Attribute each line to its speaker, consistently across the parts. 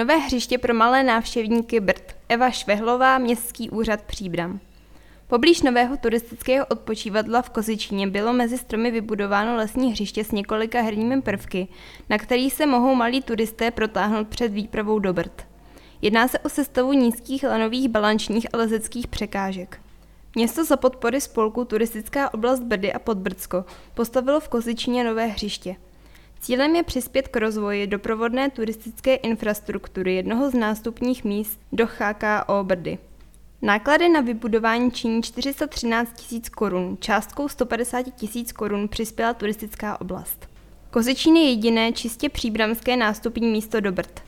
Speaker 1: Nové hřiště pro malé návštěvníky Brd. Eva Švehlová, Městský úřad Příbram. Poblíž nového turistického odpočívadla v Kozičíně bylo mezi stromy vybudováno lesní hřiště s několika herními prvky, na který se mohou malí turisté protáhnout před výpravou do Brd. Jedná se o sestavu nízkých lanových balančních a lezeckých překážek. Město za podpory spolku Turistická oblast Brdy a Podbrdsko postavilo v Kozičíně nové hřiště – Cílem je přispět k rozvoji doprovodné turistické infrastruktury jednoho z nástupních míst do HKO Brdy. Náklady na vybudování činí 413 tisíc korun, částkou 150 tisíc korun přispěla turistická oblast. Kozičín je jediné čistě příbramské nástupní místo do Brd.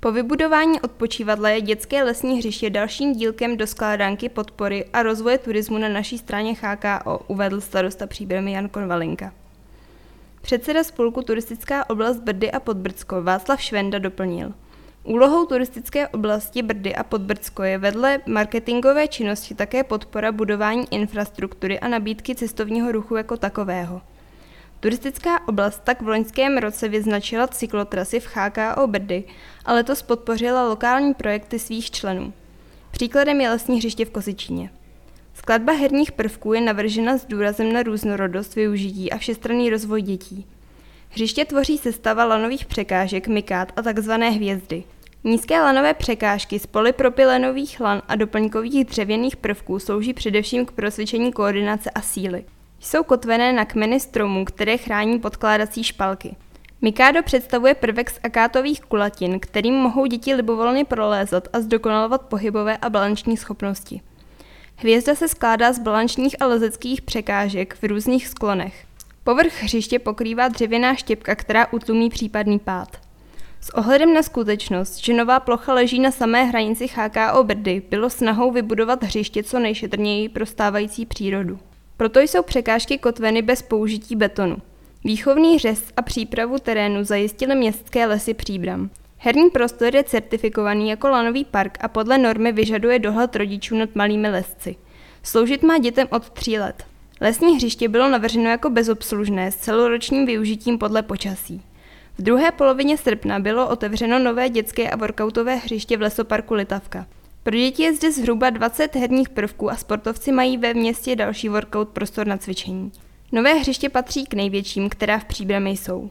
Speaker 1: Po vybudování odpočívadla je dětské lesní hřiště dalším dílkem do skládanky podpory a rozvoje turismu na naší straně HKO, uvedl starosta příbramy Jan Konvalinka. Předseda spolku Turistická oblast Brdy a Podbrdsko Václav Švenda doplnil. Úlohou turistické oblasti Brdy a Podbrdsko je vedle marketingové činnosti také podpora budování infrastruktury a nabídky cestovního ruchu jako takového. Turistická oblast tak v loňském roce vyznačila cyklotrasy v HKO Brdy a letos podpořila lokální projekty svých členů. Příkladem je lesní hřiště v Kozičíně. Skladba herních prvků je navržena s důrazem na různorodost využití a všestranný rozvoj dětí. Hřiště tvoří sestava lanových překážek, mikát a tzv. hvězdy. Nízké lanové překážky z polypropylenových lan a doplňkových dřevěných prvků slouží především k prosvědčení koordinace a síly. Jsou kotvené na kmeny stromů, které chrání podkládací špalky. Mikádo představuje prvek z akátových kulatin, kterým mohou děti libovolně prolézat a zdokonalovat pohybové a balanční schopnosti. Hvězda se skládá z balančních a lezeckých překážek v různých sklonech. Povrch hřiště pokrývá dřevěná štěpka, která utlumí případný pád. S ohledem na skutečnost, že nová plocha leží na samé hranici HKO Brdy, bylo snahou vybudovat hřiště co nejšetrněji pro stávající přírodu. Proto jsou překážky kotveny bez použití betonu. Výchovný řez a přípravu terénu zajistily městské lesy Příbram. Herní prostor je certifikovaný jako lanový park a podle normy vyžaduje dohled rodičů nad malými lesci. Sloužit má dětem od 3 let. Lesní hřiště bylo navrženo jako bezobslužné s celoročním využitím podle počasí. V druhé polovině srpna bylo otevřeno nové dětské a workoutové hřiště v lesoparku Litavka. Pro děti je zde zhruba 20 herních prvků a sportovci mají ve městě další workout prostor na cvičení. Nové hřiště patří k největším, která v příbrami jsou.